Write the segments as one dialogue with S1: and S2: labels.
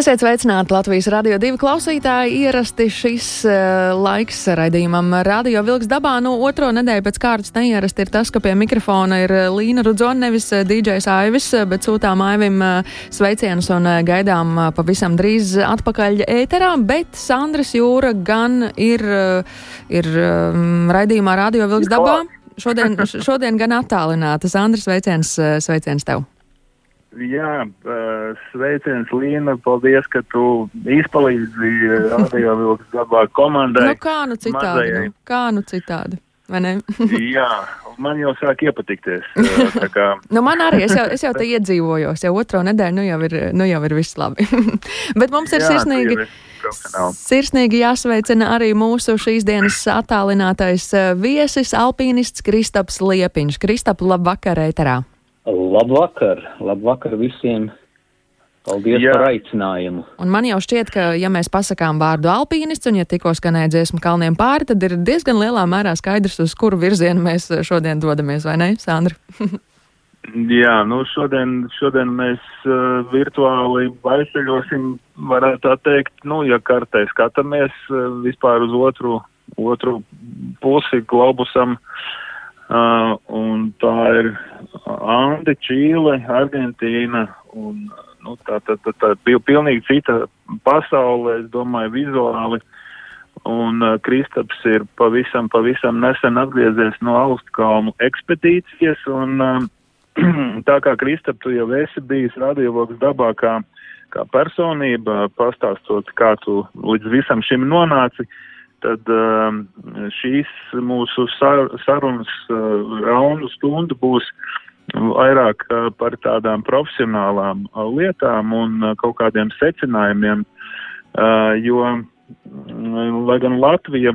S1: Esiet sveicināti Latvijas radio divi klausītāji. Ierasti šis uh, laiks raidījumam Radio Vilks dabā. Nu, otro nedēļu pēc kārtas neierasti ir tas, ka pie mikrofona ir eh, Līna Rudzona, nevis uh, DJs Aivis, bet sūtām Aivim uh, sveicienus un uh, gaidām uh, pavisam drīz atpakaļ ēterā. Bet Sandras Jūra gan ir, uh, ir um, raidījumā Radio Vilks dabā. Šodien, šodien gan attālināta. Sandras sveiciens, sveiciens tev!
S2: Jā, sveiciens Līna, paldies, ka tu izpalīdzi radio vilks dabā komandai.
S1: Nu kā nu citādi, nu, kā nu citādi, vai ne?
S2: Jā, man jau sāk iepatikties. Kā...
S1: nu man arī, es jau, es jau te iedzīvojos, jau otro nedēļu, nu jau ir, nu jau ir viss labi. Bet mums ir Jā, sirsnīgi. Sirsnīgi jāsveicina arī mūsu šīs dienas attālinātais viesis, alpīnists Kristaps Liepiņš. Kristap, labvakar, ēterā!
S3: Labvakar, labvakar visiem! Paldies Jā. par aicinājumu.
S1: Un man jau šķiet, ka, ja mēs pasakām vārdu alpīnists un ja tikko skanēja dziesmu kalniem pāri, tad ir diezgan lielā mērā skaidrs, uz kuru virzienu mēs šodien dodamies, vai ne, Sandra?
S2: Jā, nu šodien, šodien mēs uh, virtuāli aizceļosim, varētu tā teikt, nu, ja kartē skatāmies uh, vispār uz otru, otru pusi globusam. Uh, Uh, un tā ir Andi, Čīle, Argentīna un nu, tā, tā, tā, tā bija pilnīgi cita pasaule, es domāju, vizuāli. Un uh, Kristaps ir pavisam, pavisam nesen atgriezies no Austkalnu ekspedīcijas, un uh, tā kā Kristap, tu jau esi bijis radiovoks dabā kā, kā personība, pastāstot, kā tu līdz visam šim nonāci, uh, tad um, šīs mūsu sarunas uh, raundu stundu būs vairāk par tādām profesionālām lietām un kaut kādiem secinājumiem, jo, lai gan Latvija,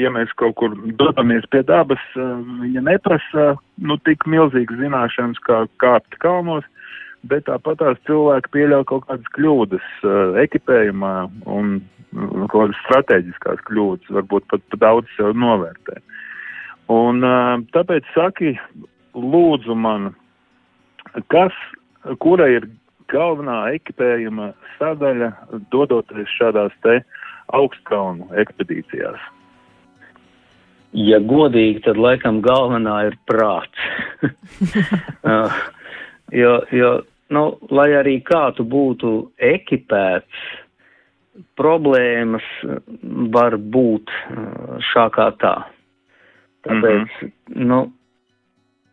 S2: ja mēs kaut kur dodamies pie dabas, viņa neprasa, nu, tik milzīgas zināšanas kā kāpt kalnos, bet tāpat tās cilvēki pieļauj kaut kādas kļūdas ekipējumā un uh, kaut kādas strateģiskās kļūdas, varbūt pat, daudz sev novērtē. Un tāpēc saki, lūdzu man, kas, kura ir galvenā ekipējuma sadaļa dodoties šādās te augstkalnu ekspedīcijās?
S3: Ja godīgi, tad laikam galvenā ir prāts. uh, jo, jo nu, lai arī kā tu būtu ekipēts, problēmas var būt uh, šā kā tā. Tāpēc, mm -hmm. nu,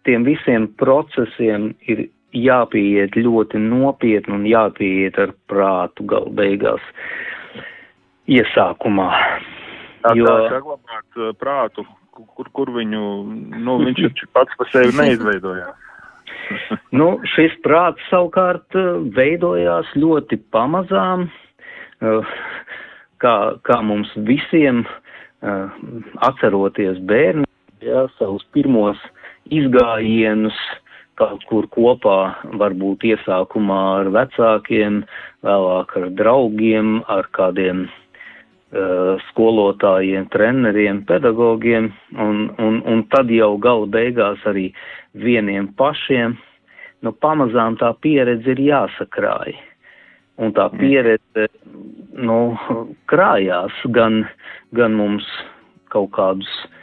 S3: tiem visiem procesiem ir jāpieiet ļoti nopietni un jāpieiet ar prātu gal beigās iesākumā.
S2: Tā jo... kā saglabāt uh, prātu, kur, kur viņu, nu, viņš pats par sevi neizveidojās.
S3: nu, šis prāts savukārt eh, veidojās ļoti pamazām, eh, kā, kā mums visiem atceroties bērni, jā, savus pirmos izgājienus kaut kur kopā, varbūt iesākumā ar vecākiem, vēlāk ar draugiem, ar kādiem uh, skolotājiem, treneriem, pedagogiem, un, un, un tad jau gala beigās arī vieniem pašiem, nu pamazām tā pieredze ir jāsakrāj. Un tā pieredze, nu, krājās. Gan, gan mums kaut kādus mm,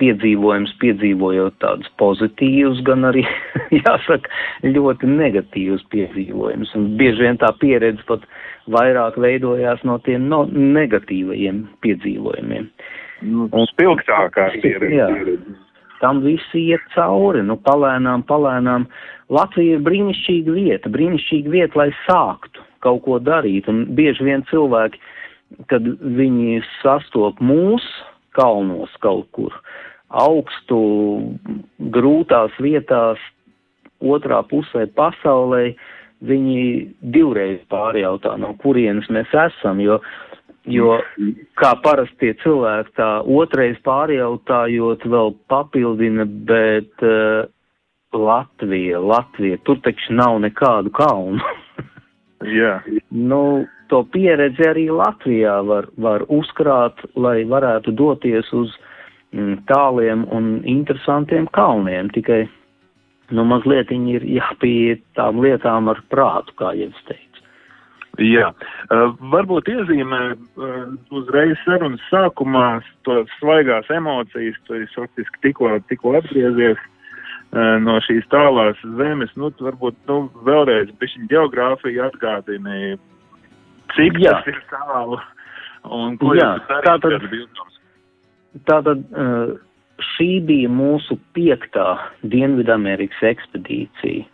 S3: piedzīvojumus, piedzīvojot tādus pozitīvus, gan arī, jāsaka, ļoti negatīvus piedzīvojumus. Bieži vien tā pieredze pat vairāk veidojās no tiem no negatīvajiem piedzīvojumiem.
S2: Nu, un spilgtākā pieredze. Jā
S3: tam visi iet cauri, nu palēnām, palēnām. Latvija ir brīnišķīga vieta, brīnišķīga vieta, lai sāktu kaut ko darīt, un bieži vien cilvēki, kad viņi sastop mūs kalnos kaut kur, augstu, grūtās vietās, otrā pusē pasaulē, viņi divreiz pārjautā, no kurienes mēs esam, jo Jo kā parasti tie cilvēki tā otrais pārjautājot vēl papildina, bet uh, Latvija, Latvija, tur taču nav nekādu kalnu.
S2: Jā.
S3: nu, to pieredzi arī Latvijā var, var uzkrāt, lai varētu doties uz mm, tāliem un interesantiem kalniem. Tikai, nu, mazliet ir jāpieiet tām lietām ar prātu, kā jau es teicu.
S2: Jā, uh, varbūt iezīmē uh, uzreiz sarunas sākumā to svaigās emocijas, tu esi faktiski tikko, tikko atgriezies uh, no šīs tālās zemes, nu, varbūt, nu, vēlreiz bišķiņ geogrāfiju atgādini, cik Jā. tas ir tālu un ko Jā, jūs darīt
S3: Tātad uh, šī bija mūsu piektā Dienvidamerikas ekspedīcija.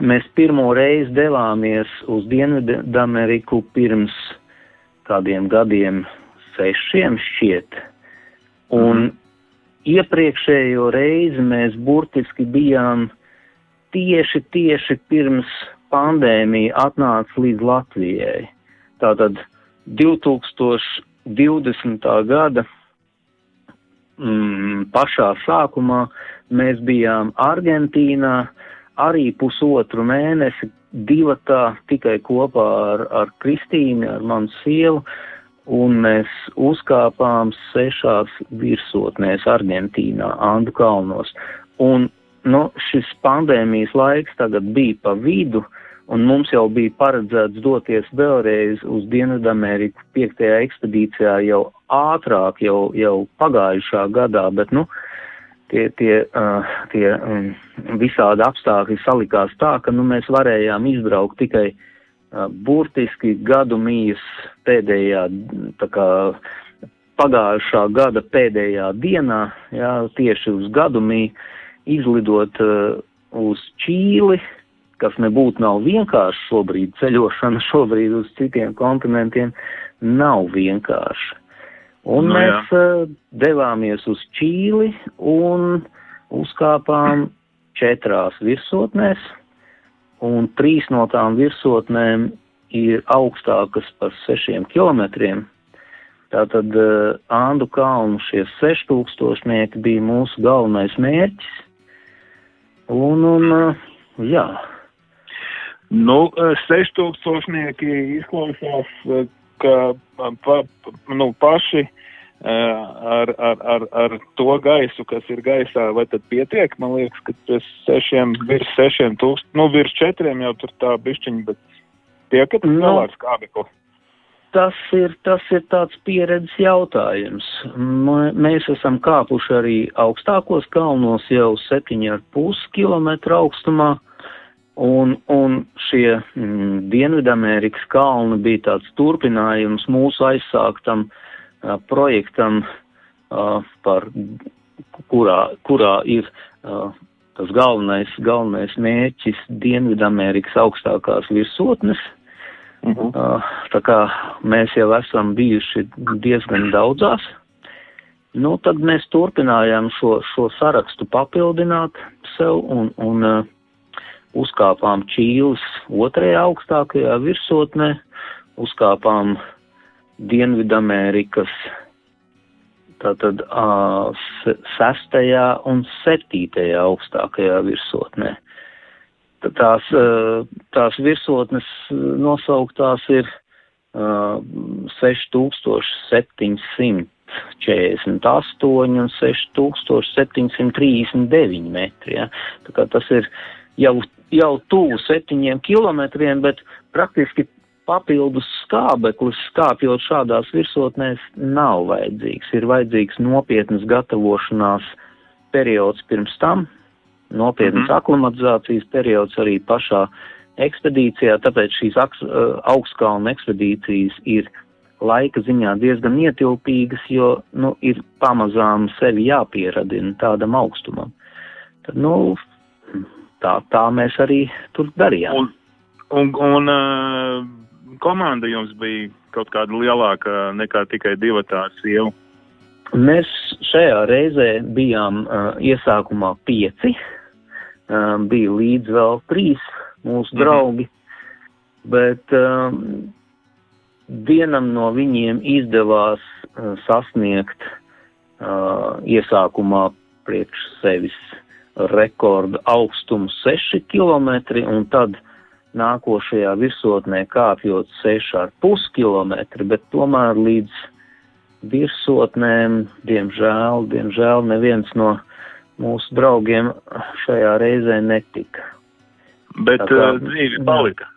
S3: Mēs pirmo reizi devāmies uz Dienvidameriku pirms kādiem gadiem, sešiem šķiet. Un mm. iepriekšējo reizi mēs burtiski bijām tieši, tieši pirms pandēmija atnāca līdz Latvijai. Tātad 2020. gada mm, pašā sākumā mēs bijām Argentīnā, uh, arī pusotru mēnesi divatā tikai kopā ar, ar Kristīnu, ar manu sievu, un mēs uzkāpām sešās virsotnēs Argentīnā, Andu kalnos. Un, nu, šis pandēmijas laiks tagad bija pa vidu, un mums jau bija paredzēts doties vēlreiz uz Dienvidameriku piektajā ekspedīcijā jau ātrāk, jau, jau pagājušā gadā, bet, nu, uh, tie, tie, uh, tie um, visādi apstākļi salikās tā, ka nu, mēs varējām izbraukt tikai uh, burtiski gadu mīs pēdējā, tā kā pagājušā gada pēdējā dienā, jā, tieši uz gadu mī izlidot uh, uz Čīli, kas nebūtu nav vienkārši šobrīd ceļošana šobrīd uz citiem kontinentiem, nav vienkārši. Un nu, mēs uh, devāmies uz Čīli un uzkāpām četrās virsotnēs, un trīs no tām virsotnēm ir augstākas par sešiem kilometriem. Tātad uh, Andu kalnu šie seštūkstošnieki bija mūsu galvenais mērķis. Un, un uh, jā.
S2: Nu, seštūkstošnieki izklausās ka pa, nu, paši ar, ar, ar, ar to gaisu, kas ir gaisā, vai tad pietiek? Man liekas, ka tas sešiem, virs sešiem tūkst, nu, virs četriem jau tur tā bišķiņa, bet tiekat no. vēl ar skābekli?
S3: Tas ir, tas ir tāds pieredzes jautājums. Mēs esam kāpuši arī augstākos kalnos jau 7,5 km augstumā. Un, un šie mm, Dienvidamerikas kalni bija tāds turpinājums mūsu aizsāktam uh, projektam, uh, par kurā, kurā ir uh, tas galvenais, galvenais mērķis Dienvidamerikas augstākās virsotnes. Uh -huh. uh, tā kā mēs jau esam bijuši diezgan daudzās, nu tad mēs turpinājām šo, šo sarakstu papildināt sev un, un uh, uzkāpām Čīles otrajā augstākajā virsotnē, uzkāpām Dienvidamerikas tātad uh, sestajā un septītajā augstākajā virsotnē. Tās, uh, tās virsotnes nosauktās ir uh, 6748 un 6739 metri. Ja? Tā kā tas ir jau jau tuvu septiņiem kilometriem, bet praktiski papildus skābeklis skāpjot šādās virsotnēs nav vajadzīgs. Ir vajadzīgs nopietnas gatavošanās periods pirms tam, nopietnas mm -hmm. aklimatizācijas periods arī pašā ekspedīcijā, tāpēc šīs augstkalnu ekspedīcijas ir laika ziņā diezgan ietilpīgas, jo, nu, ir pamazām sevi jāpieradina tādam augstumam. Tad, nu, tā, tā mēs arī tur darījām.
S2: Un, un, un uh, komanda jums bija kaut kāda lielāka nekā tikai divi tādi sievu?
S3: Mēs šajā reizē bijām uh, iesākumā pieci, uh, bija līdz vēl trīs mūsu -hmm. draugi, bet uh, vienam no viņiem izdevās uh, sasniegt uh, iesākumā priekš sevis rekordu augstumu 6 km, un tad nākošajā virsotnē kāpjot 6,5 km, bet tomēr līdz virsotnēm, diemžēl, diemžēl neviens no mūsu draugiem šajā reizē netika.
S2: Bet kā, uh, dzīve palika.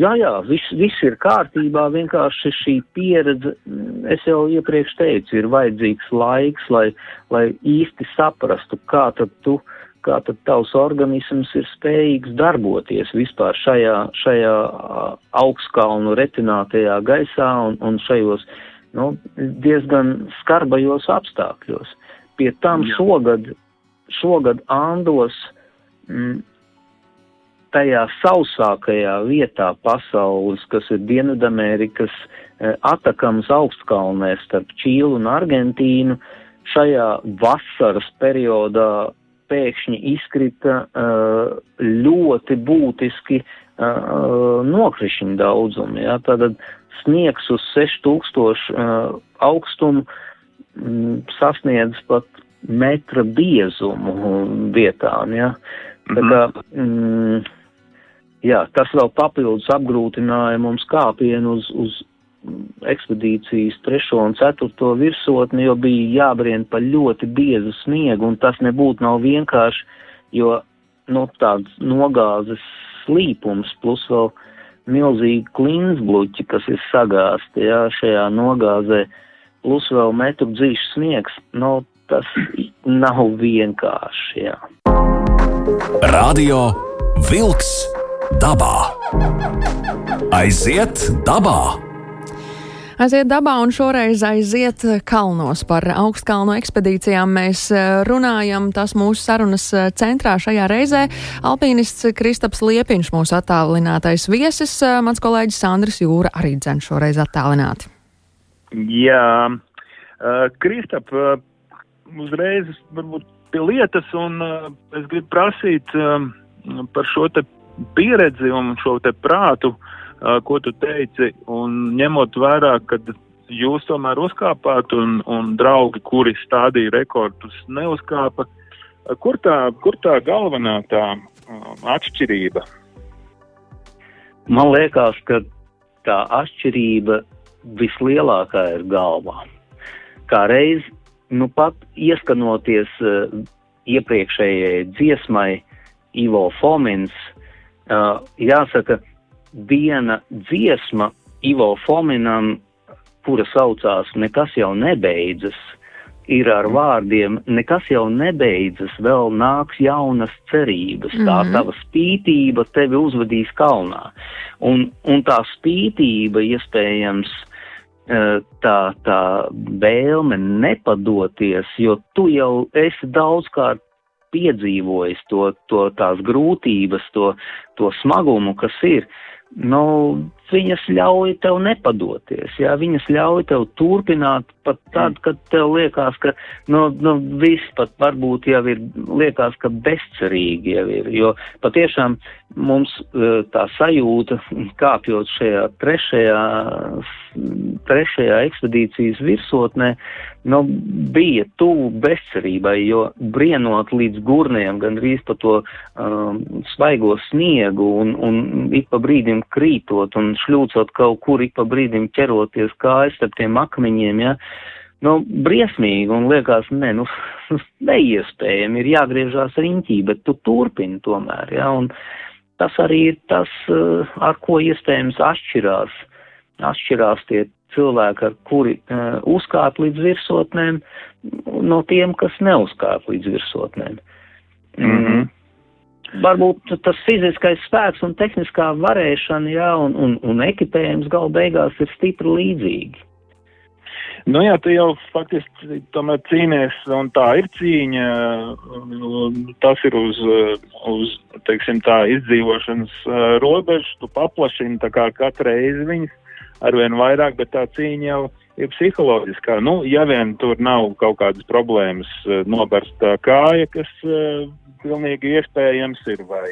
S3: Jā, jā, viss, viss ir kārtībā, vienkārši šī pieredze, es jau iepriekš teicu, ir vajadzīgs laiks, lai, lai īsti saprastu, kā tad tu, kā tad tavs organisms ir spējīgs darboties vispār šajā, šajā augstkalnu retinātajā gaisā un, un šajos nu, diezgan skarbajos apstākļos. Pie tam šogad, šogad Andos mm, tajā sausākajā vietā pasaules, kas ir Dienvidamerikas e, Atakams augstkalnē starp Čīlu un Argentīnu, šajā vasaras periodā pēkšņi izkrita e, ļoti būtiski e, nokrišņu daudzumi. Ja? Tātad sniegs uz 6000 augstumu sasniedz pat metra biezumu vietām. Ja? Tā kā, mm, jā, tas vēl papildus apgrūtināja mums kāpienu uz, uz ekspedīcijas trešo un ceturto virsotni, jo bija jābrien pa ļoti biezu sniegu, un tas nebūtu nav vienkārši, jo, nu, tāds nogāzes slīpums, plus vēl milzīgi klinsbluķi, kas ir sagāsti, jā, šajā nogāzē, plus vēl metru dzīves sniegs, nu, tas nav vienkārši, jā.
S4: Radio Wolks dabā. Aiziet dabā!
S1: Aiziet dabā un šoreiz aiziet kalnos. Par augstkalnu ekspedīcijām mēs eh, runājam. Tas mūsu sarunas eh, centrā šajā reizē alpīnists Kristaps Liepiņš, mūsu attālinātais viesis, eh, mans kolēģis Sandrs Jūra arī dzen šoreiz attālināti.
S2: Jā, uh, Kristap, uh, uzreiz varbūt pie lietas, un uh, es gribu prasīt uh, par šo te pieredzi un šo te prātu, ko tu teici, un ņemot vērā, ka jūs tomēr uzkāpāt un, un draugi, kuri stādīja rekordus, neuzkāpa. Kur tā, kur tā galvenā tā atšķirība?
S3: Man liekas, ka tā atšķirība vislielākā ir galvā. Kā reiz nu pat ieskanoties uh, iepriekšējai dziesmai Ivo Fomins, jāsaka, viena dziesma Ivo Fominam, kura saucās Nekas jau nebeidzas, ir ar vārdiem Nekas jau nebeidzas, vēl nāks jaunas cerības, tā -hmm. tava spītība tevi uzvedīs kalnā. Un, un tā spītība iespējams tā, tā vēlme nepadoties, jo tu jau esi daudzkārt piedzīvojis to, to tās grūtības, to, to smagumu, kas ir. Nu, viņas ļauj tev nepadoties, jā, viņas ļauj tev turpināt pat tad, kad tev liekas, ka, nu, nu viss pat varbūt jau ir, liekas, ka bezcerīgi jau ir, jo patiešām mums e, tā sajūta, kāpjot šajā trešajā, trešajā ekspedīcijas virsotnē, nu, bija tuvu bezcerībai, jo brienot līdz gurniem, gandrīz pa to um, svaigo sniegu un, un ik pa brīdim krītot un šļūcot kaut kur ik pa brīdim ķeroties kājas ar tiem akmeņiem, ja, nu, briesmīgi un liekas, ne, nu, neiespējami, ir jāgriežās riņķī, bet tu turpini tomēr, ja, un tas arī ir tas, eh, ar ko iespējams atšķirās, atšķirās tie cilvēki, ar kuri uh, uzkāp līdz virsotnēm, no tiem, kas neuzkāp līdz virsotnēm. Mm -hmm varbūt tas fiziskais spēks un tehniskā varēšana, jā, un, un, un ekipējums gal beigās ir stipri līdzīgi.
S2: Nu jā, tu jau faktiski tomēr cīnies, un tā ir cīņa, tas ir uz, uz teiksim tā, izdzīvošanas robežu, tu paplašini tā kā katru reizi viņas arvien vairāk, bet tā cīņa jau ir psiholoģiskā. Nu, ja vien tur nav kaut kādas problēmas, nobarsta kāja, kas pilnīgi iespējams ir, vai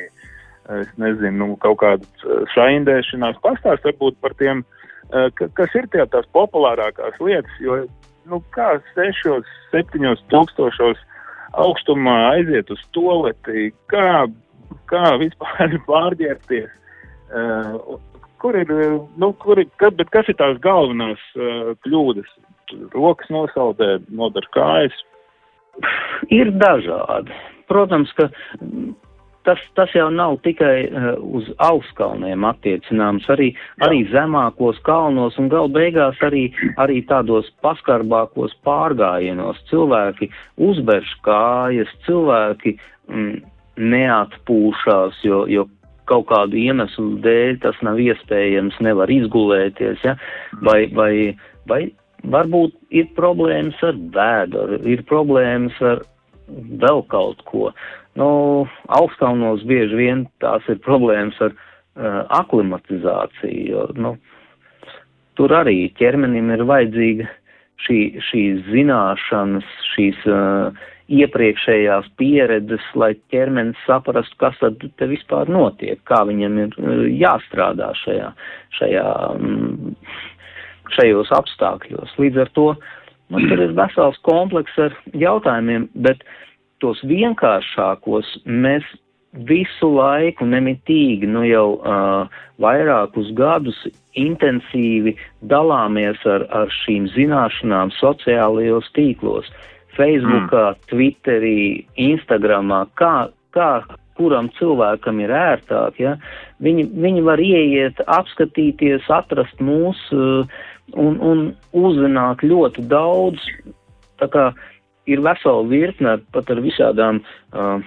S2: es nezinu, nu, kaut kāda saindēšanās pastāst varbūt par tiem ka, kas ir tie tās populārākās lietas, jo, nu, kā sešos, septiņos tūkstošos augstumā aiziet uz toleti, kā, kā vispār pārģērties, uh, kur ir, nu, kur ir, kad, bet kas ir tās galvenās uh, kļūdas? Rokas nosaldē, nodar kājas.
S3: Ir dažādi. Protams, ka tas, tas jau nav tikai uh, uz augstkalniem attiecināms, arī, Jā. arī zemākos kalnos un gal beigās arī, arī tādos paskarbākos pārgājienos. Cilvēki uzberš kājas, cilvēki mm, neatpūšās, jo, jo kaut kādu iemeslu dēļ tas nav iespējams, nevar izgulēties, ja? vai, vai, vai varbūt ir problēmas ar vēdru, ir problēmas ar vēl kaut ko. Nu, augstākos bieži vien tās ir problēmas ar uh, aklimatizāciju, jo nu, tur arī ķermenim ir vajadzīga šī, šīs zināšanas, šīs uh, iepriekšējās pieredzes, lai ķermenis saprastu, kas tad te vispār notiek, kā viņam ir uh, jāstrādā šajā, šajā, um, šajos apstākļos. Līdz ar to man tur ir vesels kompleks ar jautājumiem, bet uh, tos vienkāršākos mēs visu laiku nemitīgi, nu jau uh, vairākus gadus intensīvi dalāmies ar, ar šīm zināšanām sociālajos tīklos, Facebookā, mm. Twitterī, Instagramā, kā, kā kuram cilvēkam ir ērtāk, ja, viņi, viņi var ieiet, apskatīties, atrast mūs uh, un, un uzzināt ļoti daudz, tā kā uh, ir vesela virkne pat ar visādām uh,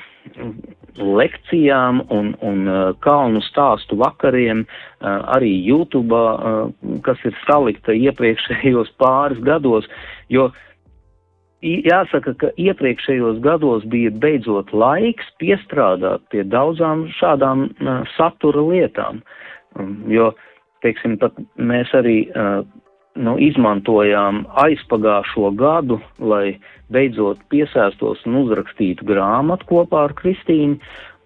S3: lekcijām un, un uh, kalnu stāstu vakariem, uh, arī YouTube, uh, kas ir salikta iepriekšējos pāris gados, jo jāsaka, ka iepriekšējos gados bija beidzot laiks piestrādāt pie daudzām šādām uh, satura lietām, um, jo, teiksim, pat mēs arī uh, nu, izmantojām aizpagājušo gadu, lai beidzot piesēstos un uzrakstītu grāmatu kopā ar Kristīnu,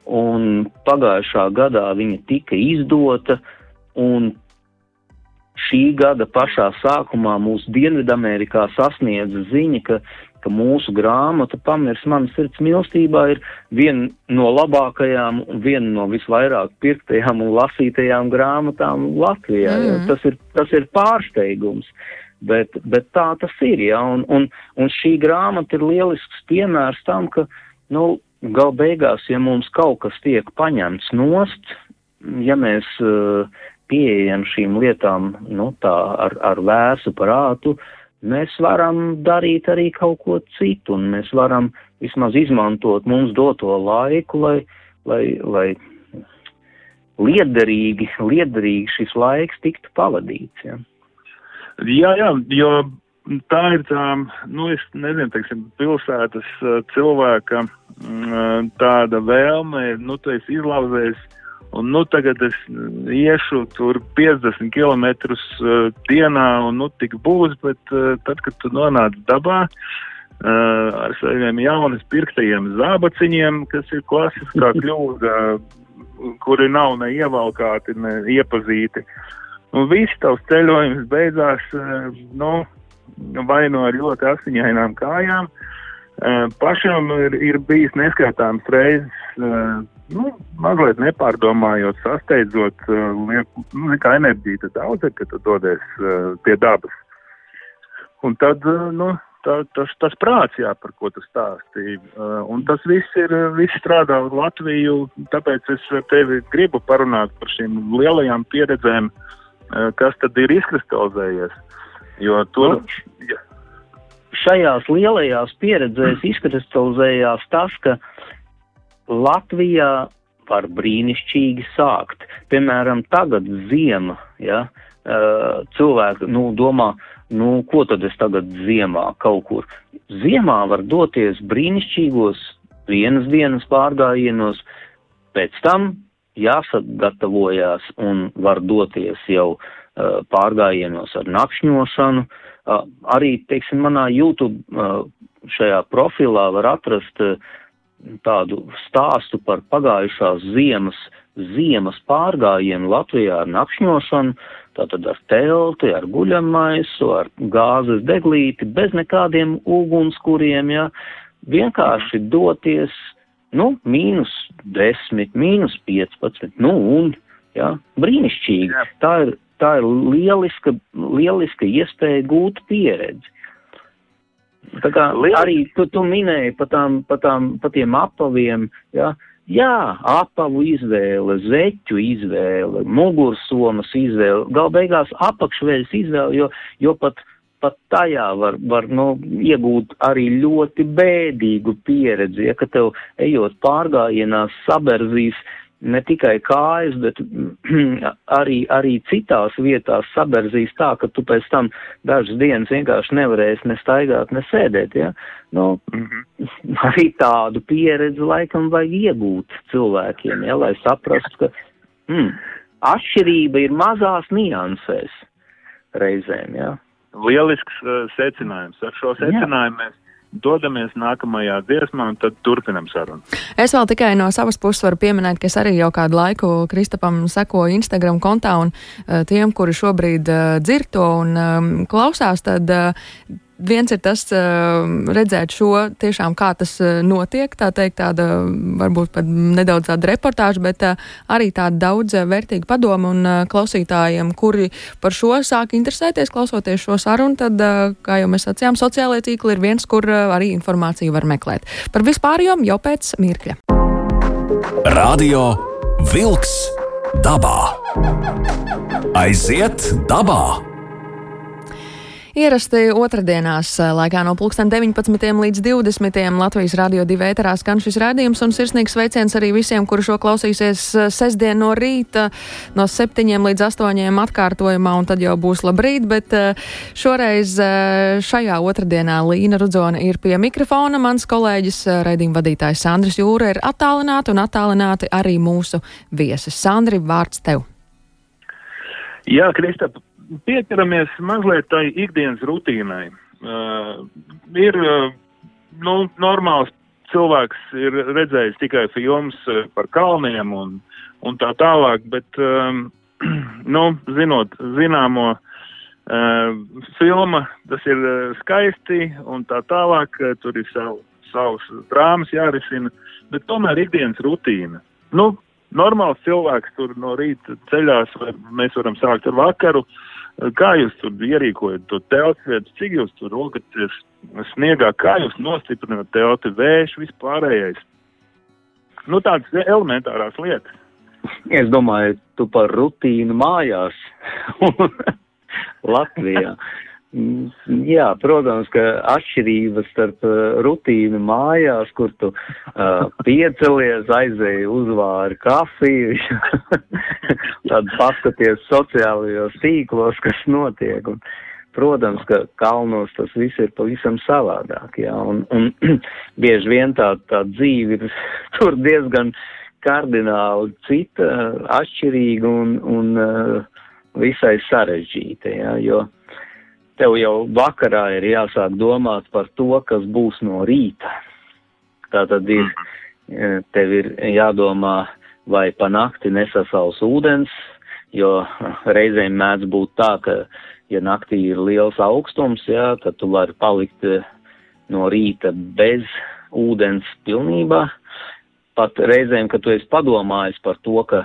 S3: un pagājušā gadā viņa tika izdota, un šī gada pašā sākumā mūsu Dienvidamerikā sasniedza ziņa, ka ka mūsu grāmata Pamirs manas sirds mīlestībā ir viena no labākajām un viena no visvairāk pirktajām un lasītajām grāmatām Latvijā. Mm. Ja? Tas, ir, tas ir pārsteigums. Bet, bet tā tas ir, ja, un, un, un šī grāmata ir lielisks piemērs tam, ka, nu, gal beigās, ja mums kaut kas tiek paņemts nost, ja mēs uh, pieejam šīm lietām, nu, tā ar, ar vēsu prātu, uh, mēs varam darīt arī kaut ko citu, un mēs varam vismaz izmantot mums doto laiku, lai, lai, lai liederīgi, liederīgi šis laiks tiktu pavadīts. Ja.
S2: Jā, jā, jo tā ir tā, nu, es nezinu, teiksim, pilsētas cilvēka tāda vēlme, nu, tu esi izlauzējis Un, nu, tagad es iešu tur 50 km uh, dienā, un nu, tik būs, bet uh, tad, kad tu nonāc dabā uh, ar saviem jaunas pirktajiem zābaciņiem, kas ir klasiskā kļūda, kuri nav ne ievalkāti, ne iepazīti, un viss tavs ceļojums beidzās, uh, nu, vai no ar ļoti asiņainām kājām, uh, pašam ir, ir bijis neskaitāms reizes. Nu, mazliet nepārdomājot, sasteidzot, uh, liek, nu, kā enerģija tad daudz ir, kad tu dodies pie dabas. Un tad, nu, tā, tas, tas prāts, jā, par ko tu stāstīji. Un tas viss ir, viss strādā uz Latviju, tāpēc es tevi gribu parunāt par šīm lielajām pieredzēm, kas tad ir izkristalizējies. Jo tur. Ja.
S3: Šajās lielajās pieredzēs izkristalizējās tas, ka Latvijā var brīnišķīgi sākt. Piemēram, tagad ziema, ja, cilvēki, nu, domā, nu, ko tad es tagad ziemā kaut kur. Ziemā var doties brīnišķīgos vienas dienas pārgājienos, pēc tam jāsagatavojās un var doties jau uh, pārgājienos ar nakšņošanu. Uh, arī, teiksim, manā YouTube šajā profilā var atrast uh, tādu stāstu par pagājušās ziemas, ziemas pārgājienu Latvijā ar nakšņošanu. tātad ar telti, ar guļamaisu, ar gāzes deglīti, bez nekādiem ugunskuriem, jā, vienkārši doties, nu, mīnus 10, mīnus 15, nu, un, jā, brīnišķīgi. Jā. Tā ir, tā ir lieliska, lieliska iespēja gūt pieredzi. Tā kā arī tu, tu minēji pa, tām, pa, tām, pa tiem apaviem, jā, jā, apavu izvēle, zeķu izvēle, mugursomas izvēle, gal beigās apakšveļas izvēle, jo, jo pat, pat tajā var, var nu, iegūt arī ļoti bēdīgu pieredzi, ja, ka tev ejot pārgājienās saberzīs ne tikai kājas, bet arī, arī citās vietās saberzīs tā, ka tu pēc tam dažas dienas vienkārši nevarēsi ne staigāt, ne sēdēt, ja? Nu, mm -hmm. arī tādu pieredzi laikam vajag iegūt cilvēkiem, ja, lai saprastu, ka mm, atšķirība ir mazās niansēs reizēm, ja.
S2: Lielisks uh, secinājums. Ar šo secinājumu mēs dodamies nākamajā dziesmā un tad turpinam sarunu.
S1: Es vēl tikai no savas puses varu pieminēt, ka es arī jau kādu laiku Kristapam sekoju Instagram kontā un uh, tiem, kuri šobrīd uh, dzird to un um, klausās, tad uh, viens ir tas redzēt šo tiešām, kā tas notiek, tā teikt, tāda varbūt pat nedaudz tāda reportāža, bet arī tāda daudz vērtīga padoma un klausītājiem, kuri par šo sāk interesēties, klausoties šo sarunu, tad, kā jau mēs sacījām, sociālajie tīkli ir viens, kur arī informāciju var meklēt. Par vispārējiem jau pēc mirkļa.
S4: Radio Vilks dabā. Aiziet dabā!
S1: Ierasti otrdienās, eh, laikā no 19. līdz 20. Latvijas radio divi ēterā skan šis rādījums un sirsnīgs sveiciens arī visiem, kuri šo klausīsies eh, sestdien no rīta no 7 līdz 8 atkārtojumā un tad jau būs labrīt, bet eh, šoreiz šajā otrdienā Līna Rudzona ir pie mikrofona, mans kolēģis raidījuma vadītājs Sandris Jūra ir attālināti un attālināti arī mūsu viesis. Sandri, vārds tev!
S2: Jā, Kristap, piekaramies mazliet tai ikdienas rutīnai. Uh, ir uh, nu, normāls cilvēks, ir redzējis tikai filmas uh, par kalniem un, un tā tālāk, bet, um, nu, zinot zināmo uh, filma, tas ir uh, skaisti un tā tālāk, uh, tur ir savu, savus drāmas jārisina, bet tomēr ikdienas rutīna. Nu, normāls cilvēks tur no rīta ceļās, vai mēs varam sākt ar vakaru, uh, Kā jūs tur ierīkojat to vietu, cik jūs tur rokaties sniegā, kā jūs nostiprināt telti, vējš, vispārējais? Nu, tādas elementārās lietas.
S3: Es domāju, tu par rutīnu mājās Latvijā. Jā, protams, ka atšķirības starp uh, rutīnu mājās, kur tu uh, piecelies, aizēji uzvāri kafiju, tad paskaties sociālajos tīklos, kas notiek. Un, protams, ka kalnos tas viss ir pavisam savādāk, jā, un, un bieži vien tā, tā dzīve ir tur diezgan kardināli cita, atšķirīga un, un uh, visai sarežģīta, jā, jo tev jau vakarā ir jāsāk domāt par to, kas būs no rīta. Tā tad ir, mhm. e, tev ir jādomā, vai pa nakti nesasals ūdens, jo reizēm mēdz būt tā, ka, ja naktī ir liels augstums, jā, tad tu vari palikt e, no rīta bez ūdens pilnībā. Pat reizēm, kad tu esi padomājis par to, ka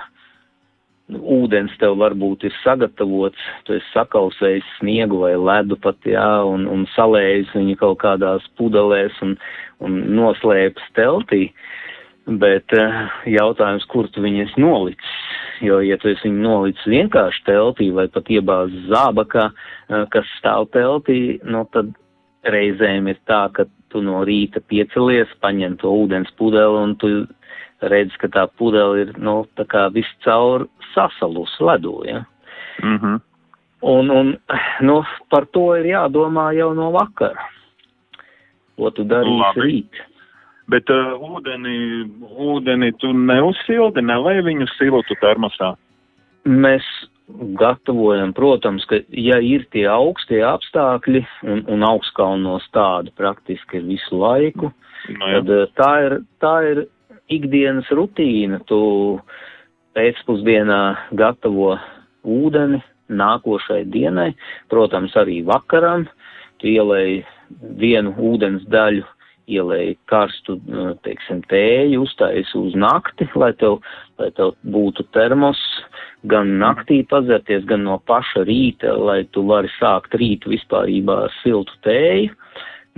S3: ūdens tev varbūt ir sagatavots, tu esi sakausējis sniegu vai ledu pat, jā, un, un salējis viņu kaut kādās pudelēs un, un noslēpis teltī. Bet uh, jautājums, kur tu viņus nolicis? Jo, ja tu esi viņu nolicis vienkārši teltī vai pat iebāz zābakā, uh, kas stāv teltī, nu tad reizēm ir tā, ka tu no rīta piecelies, paņem to ūdens pudeli un tu redz, ka tā pudele ir, nu, tā kā viscaur sasalus ledū, ja. Mm -hmm. Un, un, nu, par to ir jādomā jau no vakara. Ko tu darīsi Labi. rīt?
S2: Bet uh, ūdeni, ūdeni tu neuzsildi, nevajag viņu siltu termosā?
S3: Mēs gatavojam, protams, ka ja ir tie augstie apstākļi un, un augstkalnos tādi praktiski visu laiku, no, jā. tad uh, tā ir, tā ir ikdienas rutīna. Tu pēcpusdienā gatavo ūdeni, nākošai dienai, protams, arī vakaram, tu ielēji vienu ūdens daļu, ielēji karstu, teiksim, tēju, uztaisi uz nakti, lai tev, lai tev būtu termos, gan naktī pazerties, gan no paša rīta, lai tu vari sākt rītu vispārībā ar siltu tēju,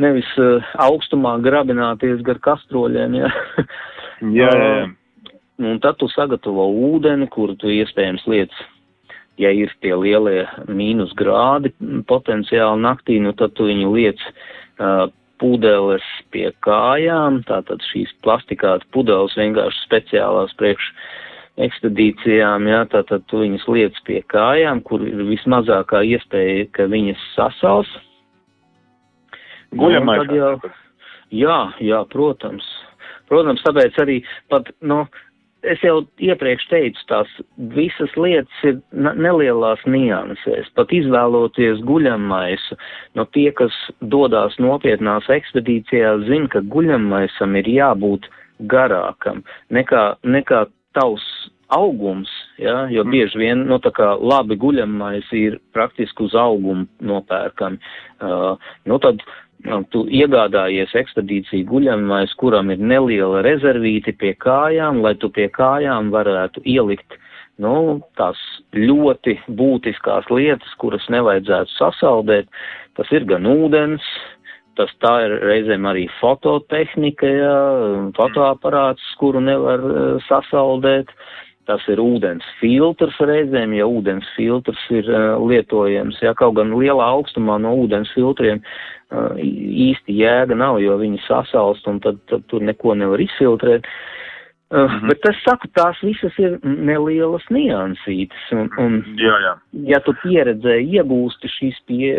S3: nevis uh, augstumā grabināties gar kastroļiem, ja.
S2: jā, jā, jā.
S3: Un tad tu sagatavo ūdeni, kuru tu iespējams lietas, ja ir tie lielie mīnus grādi potenciāli naktī, nu tad tu viņu lietas uh, pudeles pie kājām, tātad šīs plastikāta pudeles vienkārši speciālās priekš ekspedīcijām, jā, tātad tu viņas lietas pie kājām, kur ir vismazākā iespēja, ka viņas sasals.
S2: Guļamais.
S3: Jā, jā, protams. Protams, tāpēc arī pat, nu, es jau iepriekš teicu, tās visas lietas ir nelielās niansēs. Pat izvēloties guļamaisu, no tie, kas dodās nopietnās ekspedīcijās, zina, ka guļamaisam ir jābūt garākam nekā, nekā tavs augums, ja, jo mm. bieži vien, nu, tā kā labi guļamais ir praktiski uz augumu nopērkami. Uh, nu, tad Nu, tu iegādājies ekspedīciju guļamais, kuram ir neliela rezervīte pie kājām, lai tu pie kājām varētu ielikt, nu, tās ļoti būtiskās lietas, kuras nevajadzētu sasaldēt. Tas ir gan ūdens, tas tā ir reizēm arī fototehnika, ja, fotoaparāts, kuru nevar uh, sasaldēt. Tas ir ūdens filtrs reizēm, ja ūdens filtrs ir uh, lietojams, ja kaut gan lielā augstumā no ūdens filtriem uh, īsti jēga nav, jo viņi sasalst un tad, tad tur neko nevar izfiltrēt. Uh, -hmm. Bet es saku, tās visas ir nelielas niansītes, un, un
S2: jā, jā.
S3: ja tu pieredzē iegūsti šīs pie,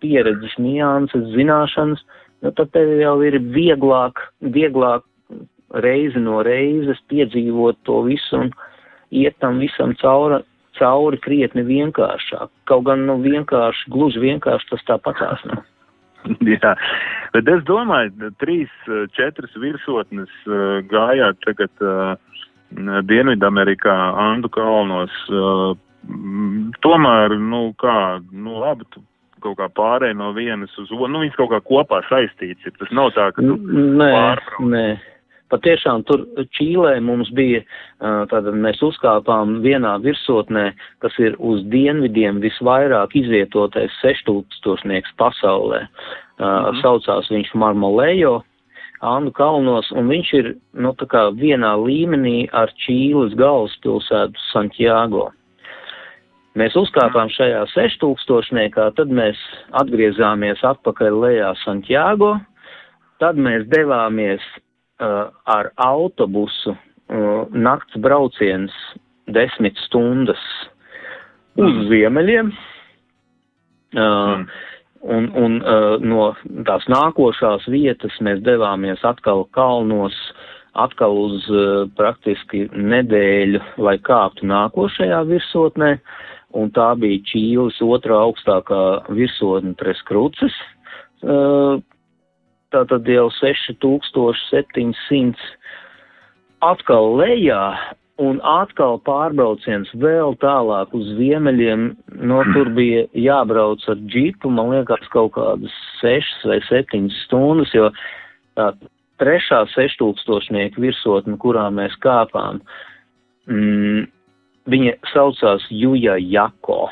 S3: pieredzes nianses, zināšanas, nu, tad tev jau ir vieglāk, vieglāk reizi no reizes piedzīvot to visu un iet tam visam cauri, cauri krietni vienkāršāk. Kaut gan, nu, vienkārši, gluži vienkārši tas tāpatās nav.
S2: Jā, bet es domāju, trīs, četras virsotnes gājāt tagad uh, Dienvidamerikā, Andu kalnos. Uh, tomēr, nu kā, nu labi, tu kaut kā pārēj no vienas uz otru, nu viņas kaut kā kopā saistīts ir. Tas nav tā, ka tu
S3: nē, pārbrauc. Nē. Patiešām tur Čīlē mums bija, tātad mēs uzkāpām vienā virsotnē, kas ir uz dienvidiem visvairāk izvietotais seštūkstošnieks pasaulē. Mhm. Saucās viņš Marmolejo, Andu kalnos, un viņš ir, nu, tā kā vienā līmenī ar Čīles galvaspilsētu Santiago. Mēs uzkāpām šajā seštūkstošniekā, tad mēs atgriezāmies atpakaļ lejā Santiago, tad mēs devāmies ar autobusu nakts brauciens desmit stundas uz mm. ziemeļiem. Mm. Un, un no tās nākošās vietas mēs devāmies atkal kalnos, atkal uz praktiski nedēļu, lai kāptu nākošajā virsotnē, un tā bija Čīles otrā augstākā virsotne Tres Kruces, uh, tātad jau 6700 atkal lejā un atkal pārbrauciens vēl tālāk uz ziemeļiem, no tur bija jābrauc ar džipu, man liekas, kaut kādas 6 vai 7 stundas, jo tā trešā seštūkstošnieku virsotne, kurā mēs kāpām, mm, viņa saucās Juja Jako.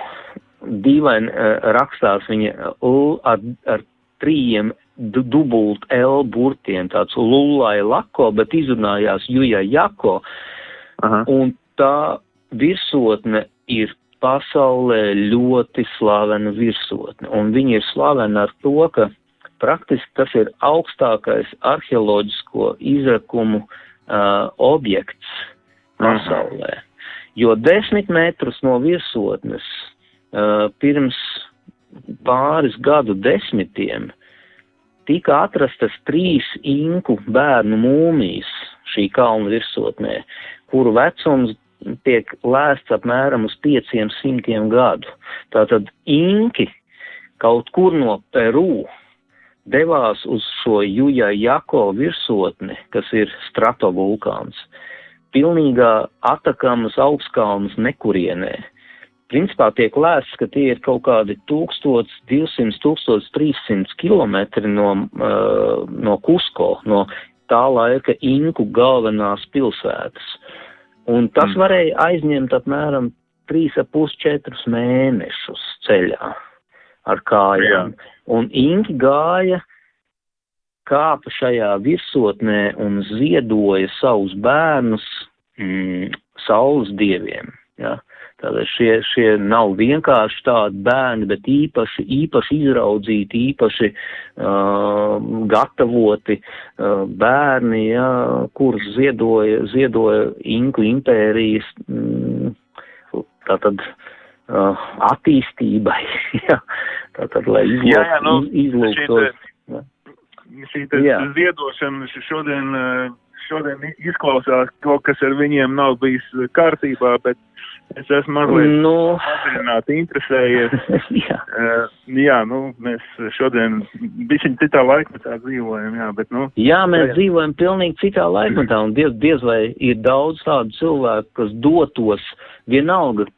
S3: Dīvaini uh, rakstās viņa uh, ar, ar trījiem dubult L burtiem, tāds lullai lako, bet izrunājās Juja Jako. Aha. Un tā virsotne ir pasaulē ļoti slavena virsotne. Un viņa ir slavena ar to, ka praktiski tas ir augstākais arheoloģisko izrakumu uh, objekts pasaulē. Aha. Jo desmit metrus no virsotnes uh, pirms pāris gadu desmitiem uh, tika atrastas trīs inku bērnu mūmijas šī kalna virsotnē, kuru vecums tiek lēsts apmēram uz pieciem simtiem gadu. Tātad inki kaut kur no Peru devās uz šo Juja Jako virsotni, kas ir stratovulkāns, pilnīgā atakamas augstkalnas nekurienē. Principā tiek lēsts, ka tie ir kaut kādi 1200-1300 km no, uh, no Kusko, no tā laika Inku galvenās pilsētas. Un tas mm. varēja aizņemt apmēram 3,5-4 mēnešus ceļā ar kājām. Jā. Un Inki gāja, kāpa šajā virsotnē un ziedoja savus bērnus mm, saules dieviem. Ja? Tātad šie, šie nav vienkārši tādi bērni, bet īpaši, īpaši izraudzīti, īpaši uh, gatavoti uh, bērni, ja, kurus ziedoja, ziedoja Inku impērijas, mm, tātad uh, attīstībai, ja, tātad, lai izlūk, jā, jā, nu, izlūktos.
S2: Šī ziedošana šodien, šodien izklausās kaut kas ar viņiem nav bijis kārtībā, bet Es esmu mazliet nu, padziļināti interesējies. jā. Uh, jā, nu, mēs šodien bišķiņ citā laikmetā dzīvojam, jā, bet, nu.
S3: Jā, mēs jā. dzīvojam pilnīgi citā laikmetā, un diez, diez vai ir daudz tādu cilvēku, kas dotos vienalga,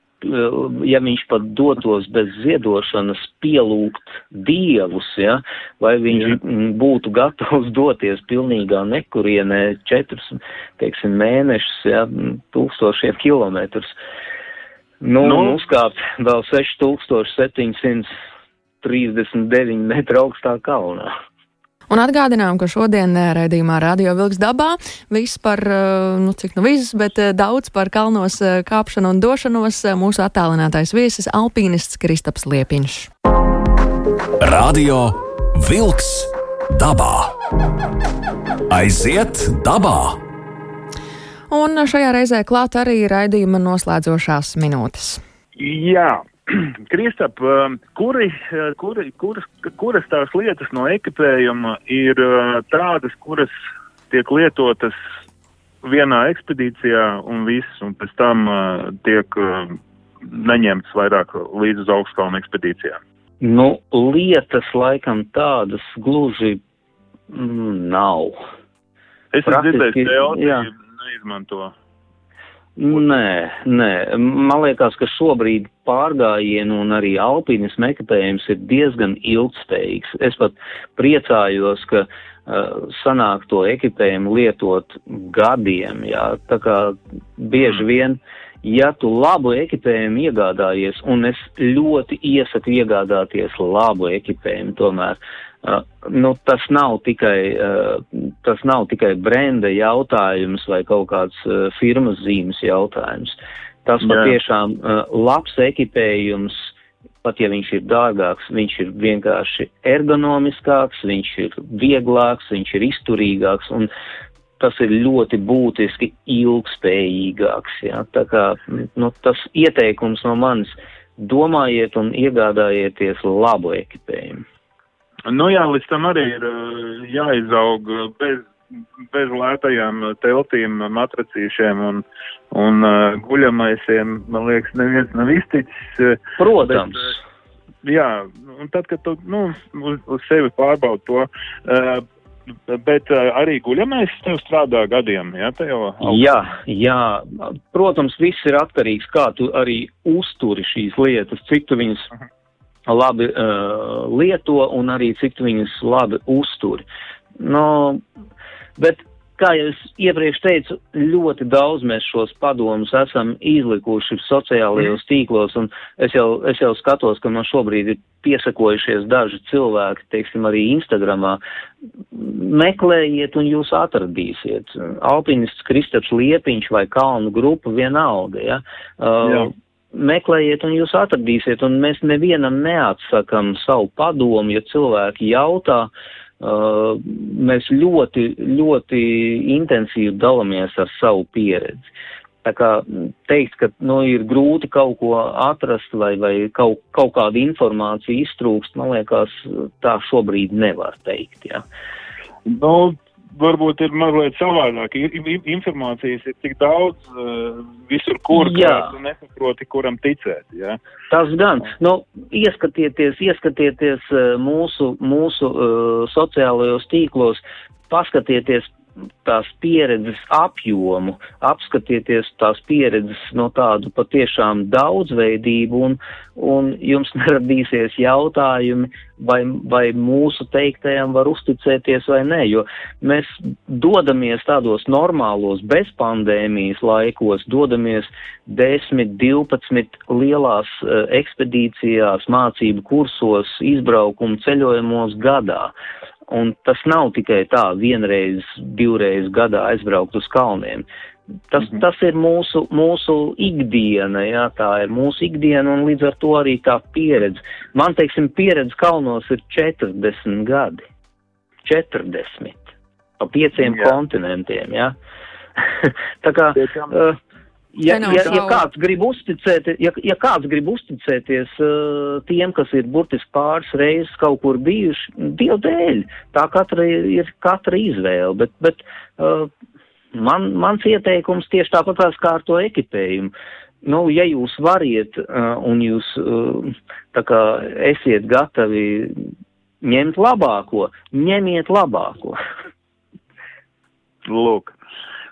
S3: ja viņš pat dotos bez ziedošanas pielūgt dievus, ja, vai viņš Jā. būtu gatavs doties pilnīgā nekurienē četrus, teiksim, mēnešus, ja, tūkstošiem kilometrus. Nu, nu uzkāpt vēl 6739 metru augstā kalnā.
S1: Un atgādinām, ka šodien eh, raidījumā Radio Vilks dabā viss par, eh, nu cik nu viss, bet eh, daudz par kalnos kāpšanu un došanos mūsu attālinātais viesis alpīnists Kristaps Liepiņš.
S4: Radio Vilks dabā. Aiziet dabā!
S1: Un šajā reizē klāt arī raidījuma noslēdzošās minūtes.
S2: Jā, Kristap, um, kuri, uh, kuri, kuras, kuras tās lietas no ekipējuma ir uh, tādas, kuras tiek lietotas vienā ekspedīcijā un viss, un pēc tam uh, tiek uh, neņemts vairāk līdz uz augstkalnu ekspedīcijām?
S3: Nu, lietas laikam tādas gluži mm, nav.
S2: Es esmu dzirdējis teoriju neizmanto?
S3: Nē, nē. Man liekas, ka šobrīd pārgājienu un arī alpīnismu ekipējums ir diezgan ilgspējīgs. Es pat priecājos, ka uh, sanāk to ekipējumu lietot gadiem, jā. Tā kā bieži mm. vien, ja tu labu ekipējumu iegādājies, un es ļoti iesaku iegādāties labu ekipējumu tomēr, uh, Uh, nu, tas, nav tikai, uh, tas nav tikai brenda jautājums vai kaut kāds uh, firmas zīmes jautājums. Tas Jā. patiešām labs ekipējums, pat ja viņš ir dārgāks, viņš ir vienkārši ergonomiskāks, viņš ir vieglāks, viņš ir izturīgāks un tas ir ļoti būtiski ilgspējīgāks. Ja? Tā kā nu, tas ieteikums no manis domājiet un iegādājieties labu ekipējumu.
S2: Nu jā, līdz tam arī ir eh, jāizaug bez, bez lētajām teltīm, matracīšiem un, un uh, guļamaisiem. Man liekas, neviens nav izticis. Eh,
S3: Protams. Bet,
S2: jā, un tad, kad tu nu, uz, uz sevi pārbaudi to. Uh, Bet arī guļamais tev strādā gadiem,
S3: ja, Jā, jā. Protams, viss ir atkarīgs, kā tu arī uzturi šīs lietas, cik tu viņas -huh labi uh, lieto un arī cik viņas labi uztur. No, bet, kā jau es iepriekš teicu, ļoti daudz mēs šos padomus esam izlikuši sociālajos mm. tīklos, un es jau, es jau skatos, ka man šobrīd ir piesakojušies daži cilvēki, teiksim, arī Instagramā. Meklējiet un jūs atradīsiet. Alpinists Kristaps Liepiņš vai Kalnu grupa vienalga, ja. Uh, Jā meklējiet un jūs atradīsiet, un mēs nevienam neatsakam savu padomu, ja cilvēki jautā, uh, mēs ļoti, ļoti intensīvi dalamies ar savu pieredzi. Tā kā teikt, ka nu, ir grūti kaut ko atrast vai, vai kaut, kaut kādu informāciju iztrūkst, man liekas, tā šobrīd nevar teikt. Ja.
S2: Nu, varbūt ir mazliet savādāk. Informācijas ir tik daudz uh, visur, kur tu nesaproti, kuram ticēt. Ja?
S3: Tas gan. Nu, ieskatieties, ieskatieties uh, mūsu, mūsu uh, sociālajos tīklos, paskatieties tās pieredzes apjomu, apskatieties tās pieredzes no tādu patiešām daudzveidību un, un jums neradīsies jautājumi, vai, vai mūsu teiktajam var uzticēties vai nē, jo mēs dodamies tādos normālos bezpandēmijas laikos, dodamies 10, 12 lielās uh, ekspedīcijās, mācību kursos, izbraukumu ceļojumos gadā. Un tas nav tikai tā vienreiz, divreiz gadā aizbraukt uz kalniem. Tas, mm -hmm. tas ir mūsu, mūsu ikdiena, jā, tā ir mūsu ikdiena un līdz ar to arī tā pieredze. Man, teiksim, pieredze kalnos ir 40 gadi. 40. Pa pieciem jā. kontinentiem, jā. tā kā, uh, ja, ja, ja kāds grib uzticēt, ja, ja kāds grib uzticēties uh, tiem, kas ir burtiski pāris reizes kaut kur bijuši, Dievu dēļ, tā katra ir, ir katra izvēle, bet, bet uh, Man, mans ieteikums tieši tāpat kā ar to ekipējumu. Nu, ja jūs variet uh, un jūs uh, tā kā esiet gatavi ņemt labāko, ņemiet labāko.
S2: Lūk,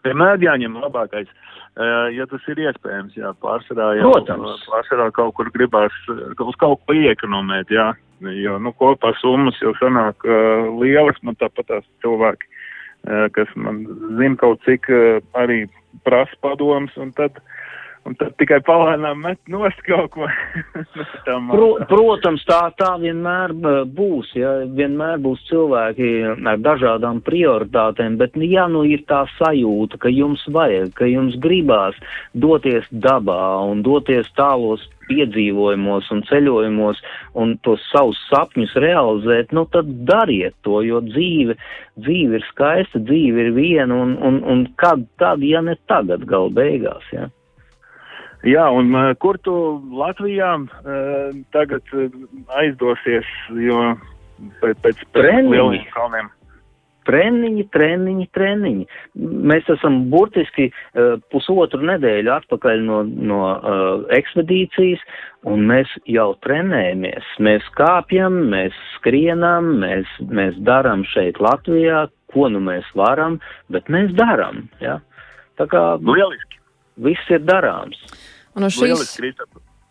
S2: vienmēr jāņem labākais. Uh, ja tas ir iespējams, jā, pārsvarā, jā,
S3: Protams.
S2: pārsvarā kaut kur gribās uz kaut ko iekonomēt, jā, jo, nu, kopā summas jau sanāk uh, lielas, man tāpat tās cilvēki Eh, kas man zina kaut cik eh, arī prasa padoms, un tad, un tad tikai palēnām met nost kaut ko.
S3: Pro, protams, tā, tā vienmēr būs, ja vienmēr būs cilvēki ar dažādām prioritātēm, bet ja nu ir tā sajūta, ka jums vajag, ka jums gribās doties dabā un doties tālos piedzīvojumos un ceļojumos un tos savus sapņus realizēt, nu tad dariet to, jo dzīve, dzīve ir skaista, dzīve ir viena un, un, un kad tad, ja ne tagad, gal beigās, jā. Ja?
S2: Jā, un uh, kur tu Latvijā uh, tagad uh, aizdosies, jo pēc, pēc, pēc lieliem kalniem?
S3: Treniņi, treniņi, treniņi. Mēs esam burtiski uh, pusotru nedēļu atpakaļ no, no uh, ekspedīcijas, un mēs jau trenējamies. Mēs kāpjam, mēs skrienam, mēs, mēs darām šeit Latvijā, ko nu mēs varam, bet mēs darām. Ja? Tā kā
S2: Lieliski.
S3: Viss ir darāms.
S1: Un uz šīs...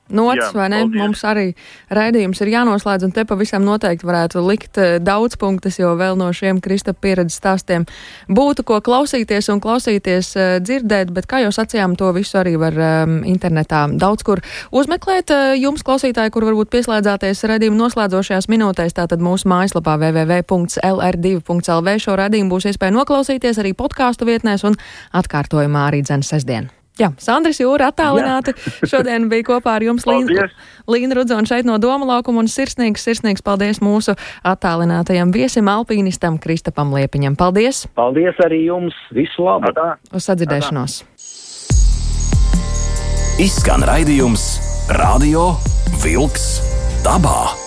S1: Nots, vai ne? Paldies. Mums arī raidījums ir jānoslēdz, un te pavisam noteikti varētu likt eh, daudz punktus, jo vēl no šiem Kristapa pieredzes stāstiem būtu ko klausīties un klausīties, uh, dzirdēt, bet, kā jau sacījām, to visu arī var um, internetā daudz kur uzmeklēt. Uh, jums, klausītāji, kur varbūt pieslēdzāties raidījuma noslēdzošajās minūtēs, tātad mūsu mājaslapā www.lr2.lv šo raidījumu būs iespēja noklausīties arī podkāstu vietnēs un atkārtojumā arī dzen sestdien. Jā, Sandris Jūra attālināti. Šodien bija kopā ar jums Līna, Līna Rudzona šeit no Doma laukuma un sirsnīgs, sirsnīgs paldies mūsu attālinātajam viesim alpīnistam Kristapam Liepiņam. Paldies!
S3: Paldies arī jums! Visu labu!
S1: Uz sadzirdēšanos!
S4: Izskan raidījums Radio Vilks dabā!